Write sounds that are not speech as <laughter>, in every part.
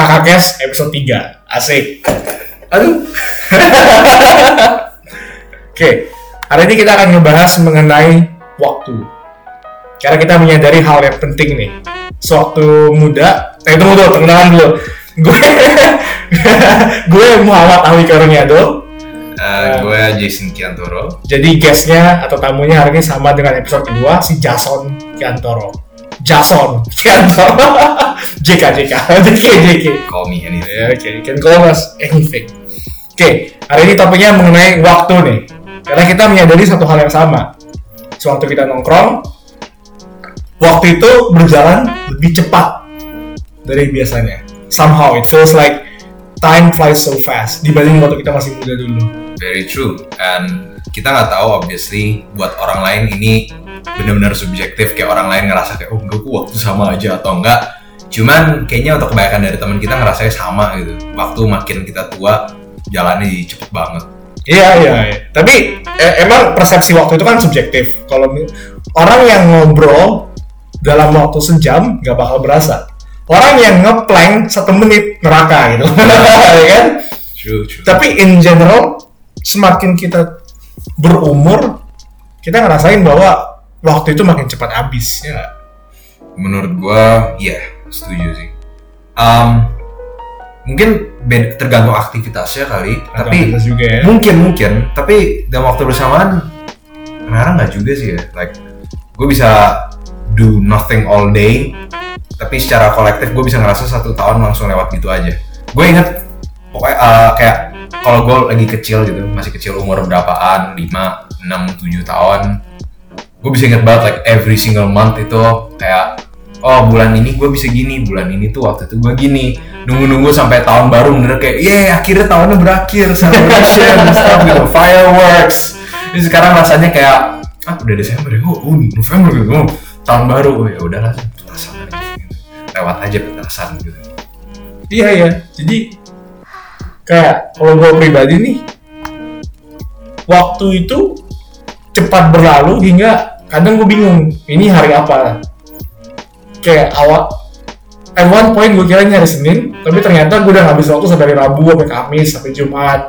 Kakak Kes episode 3. Asik. Aduh. <laughs> Oke, hari ini kita akan ngebahas mengenai waktu. Karena kita menyadari hal yang penting nih. Sewaktu muda, eh tunggu dulu, perkenalan dulu. Gue <laughs> gue Muhammad Ahli Karuniado. Eh, gue Jason Kiantoro. Jadi guestnya atau tamunya hari ini sama dengan episode kedua si Jason Kiantoro. Jason Kiantoro. JK JK JK JK. Call me anything. Ya, oke, you can call us anything. Oke, hari ini topiknya mengenai waktu nih. Karena kita menyadari satu hal yang sama. Sewaktu kita nongkrong, waktu itu berjalan lebih cepat dari biasanya. Somehow it feels like time flies so fast dibanding waktu kita masih muda dulu. Very true. And kita nggak tahu obviously buat orang lain ini benar-benar subjektif kayak orang lain ngerasa kayak oh enggak kok waktu sama aja atau enggak. Cuman kayaknya untuk kebanyakan dari teman kita ngerasanya sama gitu. Waktu makin kita tua jalannya jadi cepet banget. Iya iya. iya. Tapi eh, emang persepsi waktu itu kan subjektif. Kalau orang yang ngobrol dalam waktu sejam nggak bakal berasa. Orang yang ngeplank satu menit neraka gitu, ya <laughs> kan? True, true. Tapi in general, semakin kita berumur, kita ngerasain bahwa waktu itu makin cepat habis. Ya. Menurut gua, iya, setuju sih. Um, mungkin beda, tergantung aktivitasnya kali, tapi Aktivitas juga ya. mungkin mungkin tapi dalam waktu bersamaan kadang nggak juga sih ya like gue bisa do nothing all day tapi secara kolektif gue bisa ngerasa satu tahun langsung lewat gitu aja gue inget pokoknya uh, kayak kalau gue lagi kecil gitu masih kecil umur berapaan 5, 6, 7 tahun gue bisa inget banget like every single month itu kayak oh bulan ini gue bisa gini bulan ini tuh waktu itu gue gini nunggu-nunggu sampai tahun baru bener kayak yeah akhirnya tahunnya berakhir celebration <laughs> stuff gitu fireworks jadi sekarang rasanya kayak ah udah Desember ya oh, oh November gitu oh, tahun baru oh, ya udahlah petasan aja gitu. lewat aja petasan gitu Iya ya. Jadi kayak kalau gue pribadi nih, waktu itu cepat berlalu hingga kadang gue bingung ini hari apa. Kayak awal at one point gue kira ini hari Senin, tapi ternyata gue udah ngabis waktu sampai hari Rabu, sampai Kamis, sampai Jumat.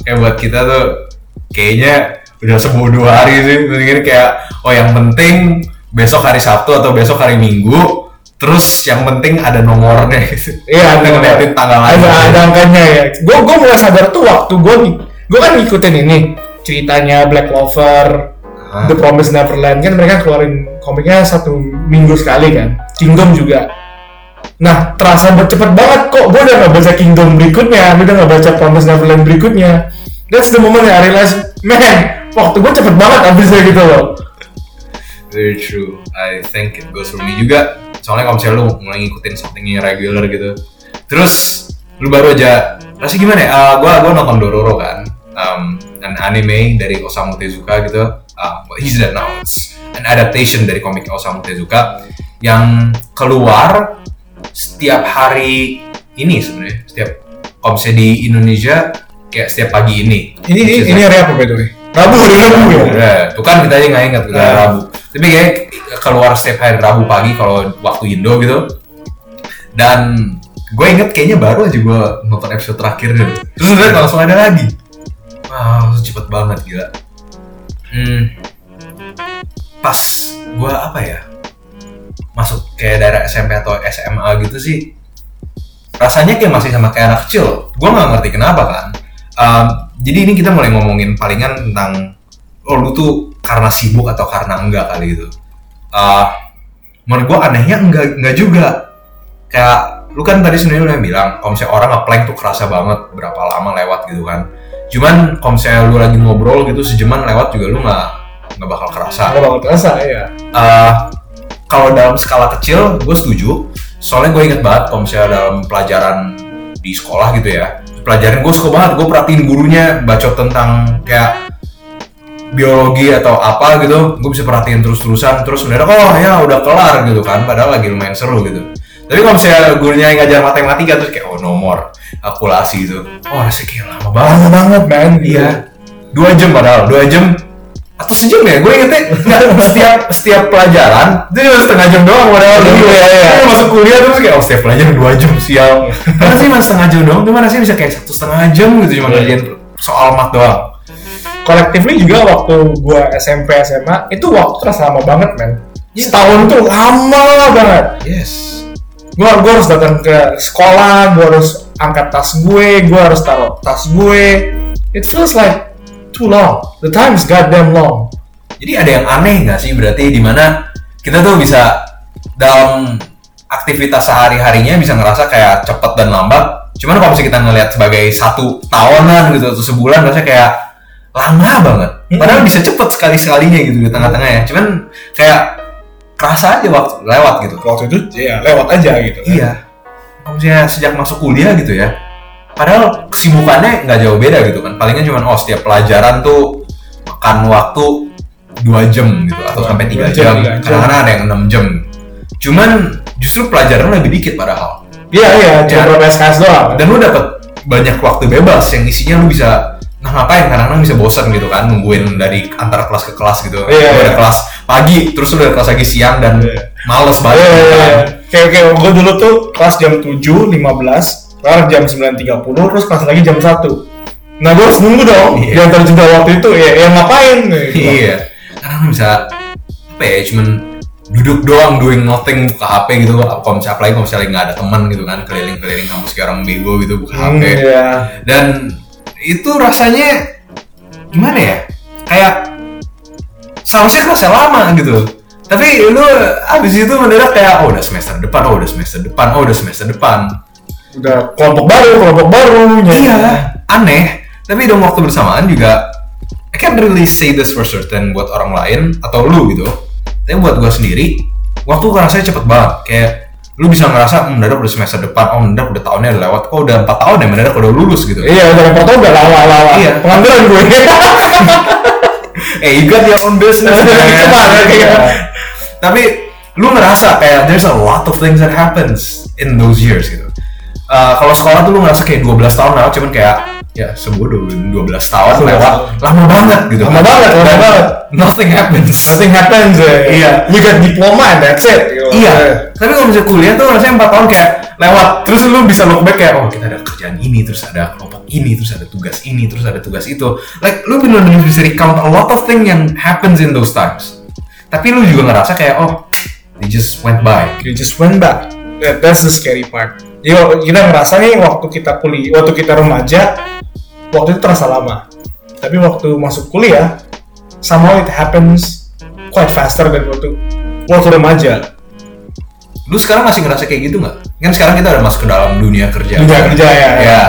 kayak buat kita tuh kayaknya udah sebodoh hari sih kayak oh yang penting besok hari Sabtu atau besok hari Minggu terus yang penting ada nomornya gitu Iya, ada- ngeliatin tanggal ada ada angkanya ya. Gue gue mulai sadar tuh waktu gue gue kan ngikutin ini ceritanya Black Clover, Ah. The Promised Neverland kan mereka keluarin komiknya satu minggu sekali kan. Kingdom juga. Nah terasa cepet banget kok. Gue udah nggak baca Kingdom berikutnya, gue udah nggak baca Promised Neverland berikutnya. That's the moment I realize, man, waktu gue cepet banget abisnya gitu loh. very true I think it goes for me juga soalnya kalau misalnya lu mulai ngikutin something yang regular gitu terus lu baru aja rasanya gimana ya Uh, gua gua nonton Dororo kan um, an anime dari Osamu Tezuka gitu uh, well, he's dead now it's an adaptation dari komik Osamu Tezuka yang keluar setiap hari ini sebenarnya setiap kalau misalnya di Indonesia kayak setiap pagi ini Ini ini, ini hari apa by the way? Rabu hari Rabu ya. Ya, tuh kan kita aja nggak ingat kita Nah. Rabu. Tapi kayak keluar setiap hari Rabu pagi kalau waktu Indo gitu. Dan gue inget kayaknya baru aja gue nonton episode terakhirnya. tuh. Terus udah langsung ada lagi. Wow, cepet banget gila. Hmm, pas gue apa ya masuk kayak daerah SMP atau SMA gitu sih rasanya kayak masih sama kayak anak kecil gue nggak ngerti kenapa kan Um, jadi ini kita mulai ngomongin palingan tentang oh lu tuh karena sibuk atau karena enggak kali gitu. Uh, menurut gue anehnya enggak enggak juga. Kayak lu kan tadi sebenarnya lu yang bilang kalau misalnya orang ngeplank tuh kerasa banget berapa lama lewat gitu kan. Cuman kalau misalnya lu lagi ngobrol gitu sejaman lewat juga lu nggak nggak bakal kerasa. Nggak bakal terasa ya. Eh, kalau dalam skala kecil gue setuju. Soalnya gue inget banget kalau misalnya dalam pelajaran di sekolah gitu ya. Pelajaran gue suka banget gue perhatiin gurunya bacot tentang kayak biologi atau apa gitu gue bisa perhatiin terus-terusan terus sebenarnya oh ya udah kelar gitu kan padahal lagi lumayan seru gitu tapi kalau misalnya gurunya yang ngajar matematika terus kayak oh nomor kalkulasi gitu oh rasanya kayak lama banget Lama banget man. Iya. Dua jam padahal, dua jam atau sejam ya gue ingetnya nggak setiap setiap pelajaran itu cuma setengah jam doang padahal dulu iya, iya. Gue masuk kuliah terus kayak oh setiap pelajaran dua jam sial karena sih cuma setengah jam doang cuma rasanya bisa kayak satu setengah jam gitu cuma Iya. ngerjain soal mat doang collectively juga waktu gua SMP SMA itu waktu terasa lama banget men. Iya. setahun tuh lama banget. Yes. Gua gua harus datang ke sekolah gua harus angkat tas gue gua harus taruh tas gue. It feels like too long. The time is goddamn long. Jadi ada yang aneh nggak sih berarti di mana kita tuh bisa dalam aktivitas sehari-harinya bisa ngerasa kayak cepet dan lambat. Cuman kalau misalnya kita ngelihat sebagai satu tahunan gitu atau sebulan rasanya kayak lama banget. Padahal bisa cepet sekali-sekalinya gitu di tengah-tengah ya. Cuman kayak kerasa aja waktu lewat gitu. waktu itu ya lewat aja gitu kan. Iya. Misalnya sejak masuk kuliah gitu ya. Padahal kesibukannya nggak jauh beda gitu kan. Palingan cuman oh setiap pelajaran tuh makan waktu dua jam gitu atau sampai tiga jam, jam. Kadang-kadang ada yang enam jam. Cuman justru pelajaran lebih dikit padahal. iya iya cuma Ya. berapa SKS doang Dan lu dapat banyak waktu bebas yang isinya lu bisa nah ngapain kadang-kadang bisa bosan gitu kan nungguin dari antar kelas ke kelas gitu. Iya, Lu ada kelas pagi terus ada kelas lagi siang dan Iya. males banget. gitu iya. kan. Kayak kayak gue dulu tuh kelas jam 7, 15, kelar jam 9.30, terus kelas lagi jam 1. Nah gue harus nunggu dong, Iya. di antara jeda waktu itu, ya, ya ngapain? Gitu. Iya. Karena lu bisa apa ya cuman duduk doang doing nothing buka HP gitu kalau misalnya apalagi kalau misalnya nggak ada teman gitu kan keliling-keliling kampus kayak orang bego gitu buka Hmm, HP iya. dan itu rasanya gimana ya kayak seharusnya kelasnya lama gitu tapi lu abis itu mendadak kayak oh udah semester depan oh udah semester depan oh udah semester depan Udah kelompok baru, kelompok baru. ya. Iya, aneh. Tapi dalam waktu bersamaan juga I can't really say this for certain buat orang lain atau lu gitu. Tapi buat gua sendiri, waktu rasanya cepet banget. Kayak lu bisa ngerasa, hmm, mendadak udah semester depan, oh mendadak udah tahunnya udah lewat, kok udah 4 tahun ya mendadak udah lulus gitu. Iya, udah kelompok udah lama-lama. Iya. Pengangguran gue. <laughs> eh, you got your own business. <laughs> Iya, iya. Tapi lu ngerasa kayak there's a lot of things that happens in those years gitu. Uh, kalau sekolah tuh lu ngerasa kayak 12 tahun lewat cuman kayak ya sebodoh 12 tahun 12 lewat lama banget gitu Lama banget, lama banget. nothing happens Nothing happens. ya. Iya. You got diploma and that's it. gitu. iya tapi kalau misalnya kuliah tuh rasanya 4 tahun kayak lewat terus lu bisa look back kayak oh kita ada kerjaan ini terus ada kelompok ini terus ada tugas ini terus ada tugas itu like lu benar-benar bisa recount a lot of thing yang happens in those times tapi lu juga ngerasa kayak oh they just went by You just went back. That, that's the scary part. Waktu- kita ngerasa nih waktu kita kuliah, waktu kita remaja, waktu itu terasa lama. Tapi waktu masuk kuliah, somehow it happens quite faster than waktu waktu remaja. Lu sekarang masih ngerasa kayak gitu nggak? Kan sekarang kita udah masuk ke dalam dunia kerja. Dunia kerja, ya, ya. Ya.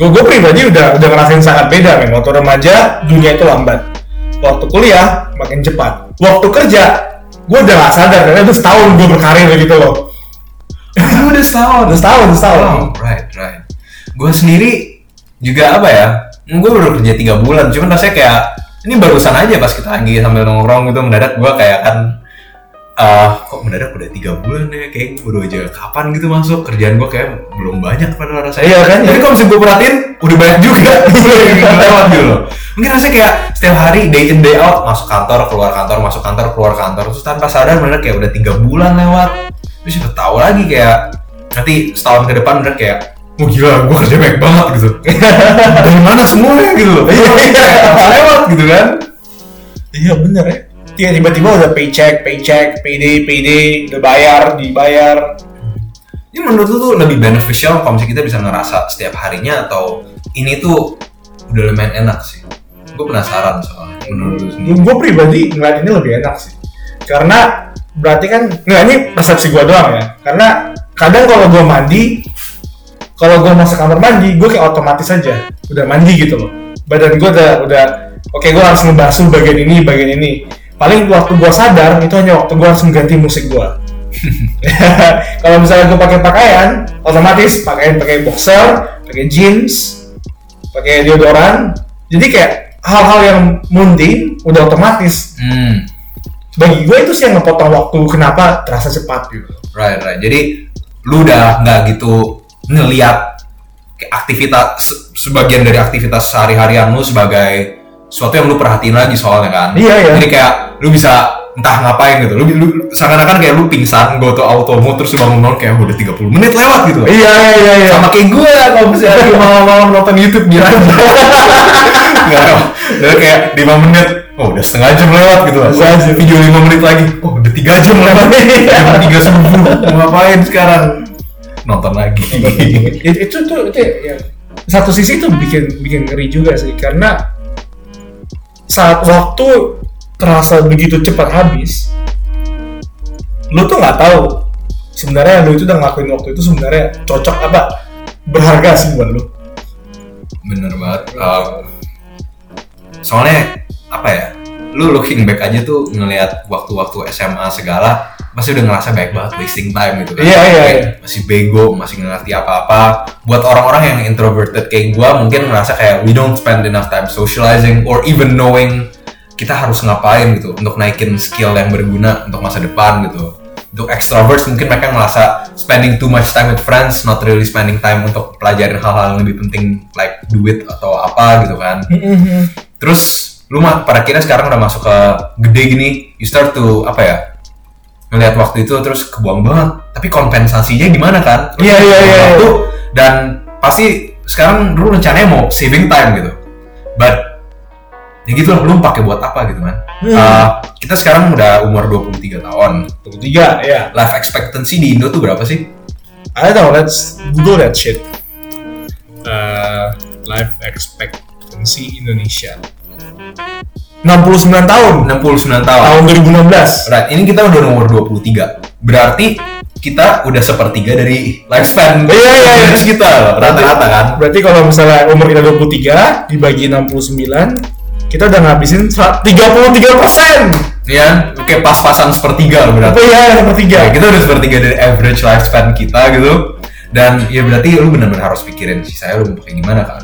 Gue gue pribadi udah udah ngerasain sangat beda men. Waktu remaja dunia itu lambat. Waktu kuliah makin cepat. Waktu kerja gue udah gak sadar karena itu setahun gue berkarir gitu loh. Udah setahun. Udah setahun, udah setahun. Oh, right, right. Gue sendiri juga apa ya? Gue baru kerja tiga bulan, cuman rasanya kayak ini barusan aja pas kita lagi sambil nongkrong gitu mendadak gue kayak kan eh kok mendadak udah tiga bulan ya kayak gue baru aja kapan gitu masuk kerjaan gue kayak belum banyak pada rasanya Iya kan? tapi kalau misalnya gue perhatiin udah banyak juga <laughs> Udah lewat gitu loh mungkin rasanya kayak setiap hari day in day out masuk kantor keluar kantor masuk kantor keluar kantor terus tanpa sadar mendadak kayak udah tiga bulan lewat terus siapa tahu lagi kayak nanti setahun ke depan bener kayak oh gila gue kerja banyak banget gitu <laughs> dari mana semuanya gitu loh Kayak lewat gitu kan Iya bener ya. Iya tiba-tiba udah paycheck, paycheck, payday, payday, udah bayar, dibayar. ini menurut lu tuh lebih beneficial kalau misalnya kita bisa ngerasa setiap harinya atau ini tuh udah lumayan enak sih gue penasaran soalnya menurut lu sendiri Gue pribadi ngeliat ini lebih enak sih. Karena berarti kan, nggak ini persepsi gue doang ya. Karena kadang kalau gue mandi, kalau gue masuk kamar mandi, gue kayak otomatis aja udah mandi gitu loh. Badan gue udah udah oke gue harus ngebasuh bagian ini, bagian ini. Paling waktu gue sadar itu hanya waktu gue harus mengganti musik gue. <laughs> kalau misalnya gue pakai pakaian, otomatis pakaian pakai boxer, pakai jeans, pakai deodoran. Jadi kayak hal-hal yang mundane udah otomatis. hmm Bagi gue itu sih yang ngepotong waktu kenapa terasa cepat gitu. right right jadi lu udah nggak gitu ngeliat kayak aktivitas se- sebagian dari aktivitas sehari-harian lu sebagai sesuatu yang lu perhatiin lagi soalnya kan Iya, iya. jadi kayak lu bisa entah ngapain gitu lu, lu seakan-akan kayak lu pingsan go to auto mode terus lu bangun-bangun kayak udah 30 menit lewat gitu Iya iya iya. iya. sama kayak gue kalau misalnya malam-malam nonton YouTube dia aja <laughs> nggak udah kayak 5 menit oh udah setengah jam lewat gitu lah Setengah jam. video 5 menit lagi oh udah 3 jam lewat <laughs> jam 3 subuh mau ngapain sekarang nonton lagi. Itu itu tuh itu ya, satu sisi tuh bikin bikin ngeri juga sih karena saat waktu terasa begitu cepat habis lu tuh nggak tahu sebenarnya lu itu udah ngelakuin waktu itu sebenarnya cocok apa berharga sih buat lu. Bener banget Um, soalnya apa ya lu looking back aja tuh ngelihat waktu-waktu SMA segala masih udah ngerasa baik banget wasting time gitu kan. Iya, iya, iya. masih bego masih nggak ngerti apa-apa. Buat orang-orang yang introverted kayak gua mungkin ngerasa kayak we don't spend enough time socializing or even knowing kita harus ngapain gitu untuk naikin skill yang berguna untuk masa depan gitu. Untuk extroverts mungkin mereka ngerasa spending too much time with friends not really spending time untuk pelajarin hal-hal yang lebih penting like duit atau apa gitu kan. Terus lu mah pada kira sekarang udah masuk ke gede gini you start to apa ya ngelihat waktu itu terus kebuang banget. Tapi kompensasinya gimana kan? Iya, iya, iya, dan pasti sekarang lu rencananya mau saving time gitu. But ya gitu lah lu pakai buat apa gitu kan? Hmm. Uh, kita sekarang udah umur 23 tahun. Tunggu tiga ya life expectancy di Indo tuh berapa sih? I don't know let's Google that shit. Uh, life expectancy Indonesia 69 tahun 69 tahun tahun 2016 Right, ini kita udah nomor 23. Berarti kita udah sepertiga dari lifespan. Iya, iya, iya. Kita rata-rata kan. Berarti kalau misalnya umur kita 23 dibagi 69, kita udah ngabisin 33 persen. Ya, oke pas-pasan sepertiga loh berarti. ya sepertiga? Ya, kita udah sepertiga dari average lifespan kita gitu. Dan ya berarti lu benar-benar harus pikirin sih saya lu mau pakai gimana kan.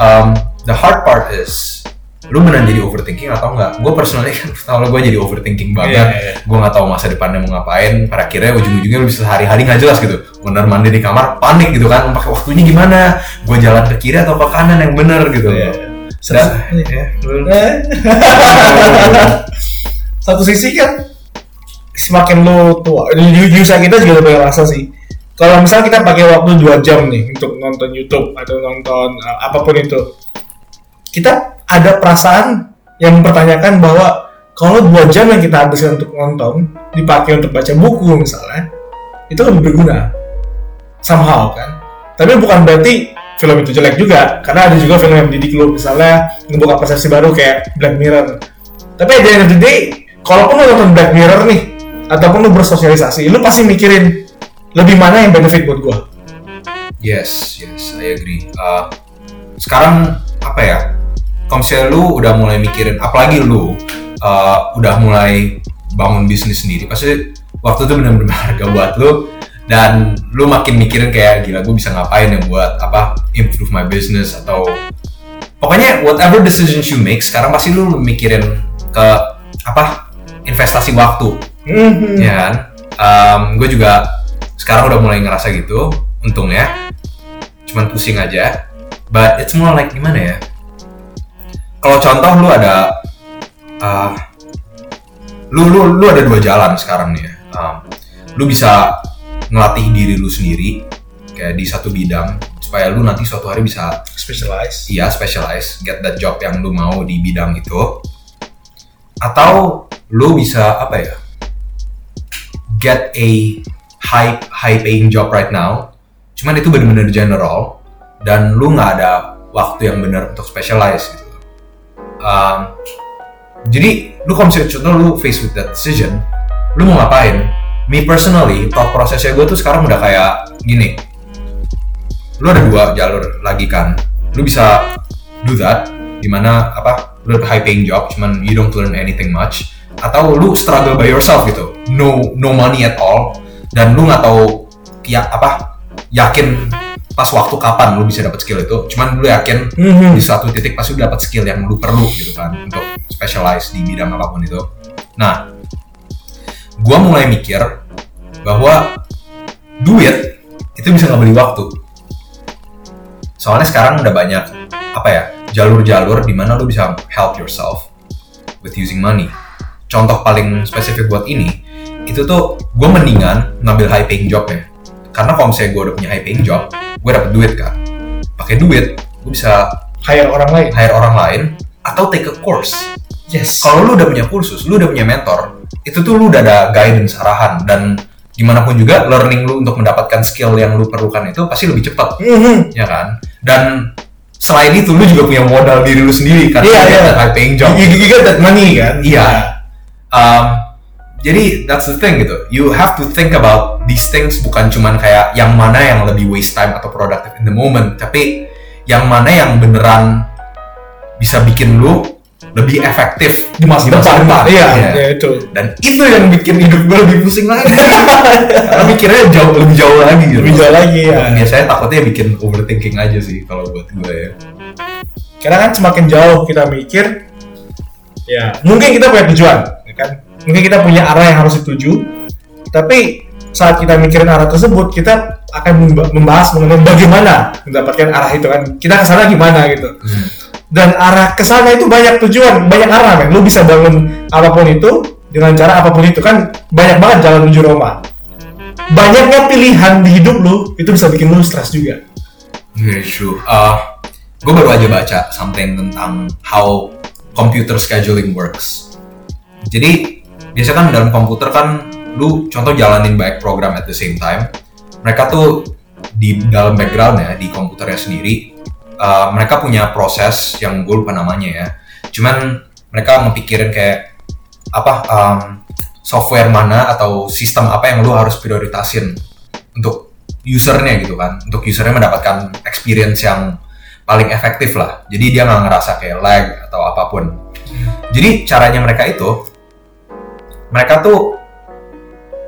Um, the hard part is lu benar jadi overthinking atau enggak? Gue personally kan tau lo gue jadi overthinking banget. Iya, iya. Gue nggak tahu masa depannya mau ngapain. Pada akhirnya ujung-ujungnya lu bisa sehari-hari nggak jelas gitu. Bener mandi di kamar panik gitu kan. Pakai waktunya gimana? Gue jalan ke kiri atau ke kanan yang bener gitu. Iya, Dan, iya. ya, lu- Eh. Satu sisi kan semakin lu tua, usia kita juga udah ngerasa sih. Kalau misalnya kita pakai waktu 2 jam nih untuk nonton YouTube atau nonton uh, apa pun itu, kita ada perasaan yang mempertanyakan bahwa kalau dua jam yang kita habiskan untuk nonton dipakai untuk baca buku misalnya, itu lebih berguna somehow kan. Tapi bukan berarti film itu jelek juga, karena ada juga film yang mendidik lu misalnya ngebuka persepsi baru kayak Black Mirror. Tapi at the end of the day, kalaupun lu nonton Black Mirror nih, ataupun lu bersosialisasi, lu pasti mikirin lebih mana yang benefit buat gua. Yes, yes, I agree. Uh, sekarang apa ya? Kalau misalnya lu udah mulai mikirin, apalagi lu uh, udah mulai bangun bisnis sendiri, pasti waktu itu benar-benar berharga <laughs> buat lu dan lu makin mikirin kayak gila gue bisa ngapain ya buat apa improve my business atau pokoknya whatever decisions you make sekarang pasti lu mikirin ke apa investasi waktu. Mhm. ya kan? Gue juga sekarang udah mulai ngerasa gitu untungnya. Cuman pusing aja. But it's more like gimana ya kalau contoh lu ada uh, lu lu lu ada dua jalan sekarang nih ya. Um, lu bisa ngelatih diri lu sendiri kayak di satu bidang supaya lu nanti suatu hari bisa Specialized. iya specialize get that job yang lu mau di bidang itu. Atau lu bisa apa ya get a high high paying job right now. Cuman itu bener-bener general dan lu nggak ada waktu yang benar untuk specialize gitu Um, jadi lu kalau misalnya contoh lu face with that decision lu mau ngapain? Me personally thought prosesnya gue tuh sekarang udah kayak gini. Lu ada dua jalur lagi kan. Lu bisa do that di mana apa lu high paying job cuman you don't learn anything much atau lu struggle by yourself gitu. No no money at all. Dan lu nggak tahu ya apa yakin pas waktu kapan lu bisa dapat skill itu cuman lu yakin Mhm. di suatu titik pasti lu dapat skill yang lu perlu gitu kan untuk specialize di bidang apa pun itu nah gua mulai mikir bahwa duit itu bisa ngebeli waktu soalnya sekarang udah banyak apa ya jalur-jalur di mana lu bisa help yourself with using money. Contoh paling spesifik buat ini, itu tuh gue mendingan ngambil high paying job ya. Karena kalau misalnya gue udah punya high paying job, gue dapet duit kan. Pakai duit, gue bisa hire orang lain hire orang lain atau take a course. yes Kalau lu udah punya kursus, lu udah punya mentor, itu tuh lu udah ada guidance arahan dan gimana pun juga learning lu untuk mendapatkan skill yang lu perlukan itu pasti lebih cepat Mhm. ya kan dan selain itu lu juga punya modal diri lu sendiri kan Iya, iya. ada high paying job you, you get that money kan Iya. Um, jadi that's the thing gitu. You have to think about these things bukan cuman kayak yang mana yang lebih waste time atau productive in the moment tapi yang mana yang beneran bisa bikin lu lebih efektif di masa depan. iya. Iya. ya itu. Dan itu yang bikin hidup gue lebih pusing lagi. <laughs> Karena mikirnya jauh lebih jauh lagi gitu. Lebih jauh lagi ya Dan biasanya takutnya bikin overthinking aja sih kalau buat gue ya. Karena kan semakin jauh kita mikir ya mungkin kita punya tujuan ya kan mungkin kita punya arah yang harus dituju tapi saat kita mikirin arah tersebut kita akan memba- membahas mengenai bagaimana mendapatkan arah itu kan. Kita ke sana gimana gitu. Dan arah ke sana itu banyak tujuan banyak arah kan lu bisa bangun apa pun itu dengan cara apa pun itu kan banyak banget jalan menuju Roma. Banyaknya pilihan di hidup lu itu bisa bikin lu stres juga. Very true. Uh, gue baru aja baca something tentang how computer scheduling works. Jadi biasanya kan dalam komputer kan lu contoh jalanin banyak program at the same time. Mereka tuh di dalam background ya di komputernya sendiri uh, mereka punya proses yang gue lupa namanya ya. Cuman mereka ngepikirin kayak apa um, software mana atau sistem apa yang lu harus prioritasin untuk usernya gitu kan untuk usernya mendapatkan experience yang paling efektif lah jadi dia nggak ngerasa kayak lag atau apa pun jadi caranya mereka itu mereka tuh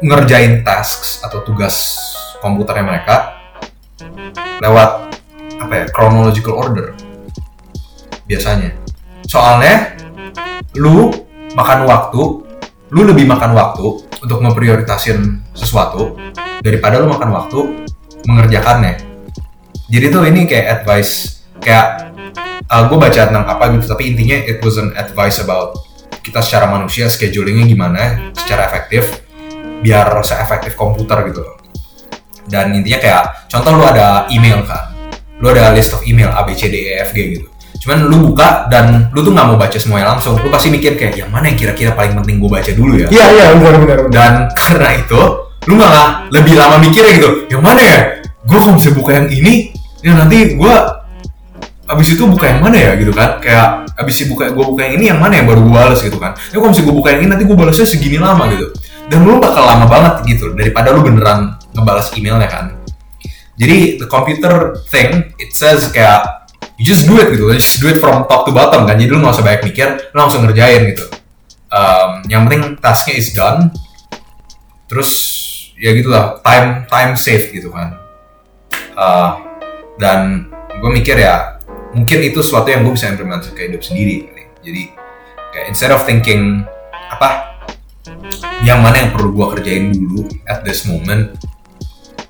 ngerjain tasks atau tugas komputernya mereka lewat apa ya chronological order biasanya soalnya lu makan waktu lu lebih makan waktu untuk memprioritasin sesuatu daripada lu makan waktu mengerjakannya. Jadi tuh ini kayak advice kayak gue baca tentang apa gitu tapi intinya it was an advice about kita secara manusia schedulingnya gimana secara efektif biar seefektif komputer gitu loh. Dan intinya kayak contoh lu ada email kan, lu ada list of email A B C D E F G gitu. Cuman lu buka dan lu tuh nggak mau baca semuanya langsung, lu pasti mikir kayak yang mana yang kira-kira paling penting gue baca dulu ya iya iya benar benar dan <laughs> karena itu lu malah lebih lama mikirnya gitu yang mana ya gue kalau bisa buka yang ini ya nanti gue abis itu buka yang mana ya gitu kan? Kayak abis itu buka gue buka yang ini yang mana yang baru gue balas gitu kan? Ya kalau bisa gue buka yang ini nanti gue balasnya segini lama gitu. Dan lu bakal lama banget gitu daripada lu beneran ngebalas emailnya kan? Jadi the computer thing it says kayak you just do it gitu. Just do it from top to bottom kan? Jadi lu nggak usah banyak mikir lu langsung ngerjain gitu. Um, yang penting tasknya is done. Terus ya gitulah time time save gitu kan? Uh, dan gue mikir ya mungkin itu sesuatu yang gue bisa implementasi ke hidup sendiri kali. jadi kayak instead of thinking apa yang mana yang perlu gue kerjain dulu at this moment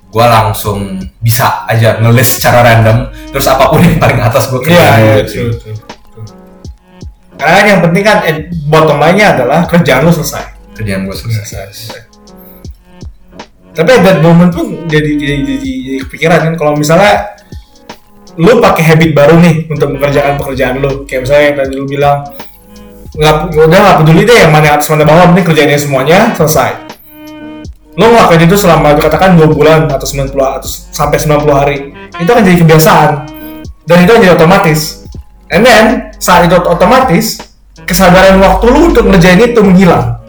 gue langsung bisa aja ngelis secara random terus apa pun yang paling atas gue kerjain dulu betul, sih. betul, betul. karena kan yang penting kan eh, bottom line-nya adalah kerjaan lu selesai kerjaan gue selesai selesai tapi at that moment pun jadi jadi, jadi, jadi kepikiran kan kalau misalnya lu pakai habit baru nih untuk mengerjakan pekerjaan lu. Kayak misalnya yang tadi lu bilang nggak udah nggak peduli deh yang mana atas mana bawah penting kerjainnya semuanya selesai. Lu ngelakuin itu selama dikatakan dua bulan atau 90 atau sampai 90 hari itu akan jadi kebiasaan. Dan itu akan jadi otomatis. And then saat itu otomatis kesadaran waktu lu untuk ngerjain itu menghilang.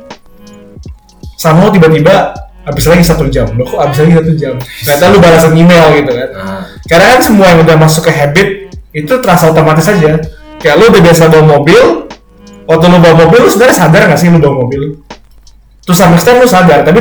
Sama tiba-tiba habis lagi satu jam. Lo kok habis lagi satu jam? Ternyata lu <laughs> balasan email gitu kan. Nah, karena kan semua yang udah masuk ke habit itu terasa otomatis aja. Kayak lu udah biasa bawa mobil waktu lu bawa mobil lu sebenarnya sadar nggak sih lu bawa mobil? Terus sampai extent lu sadar tapi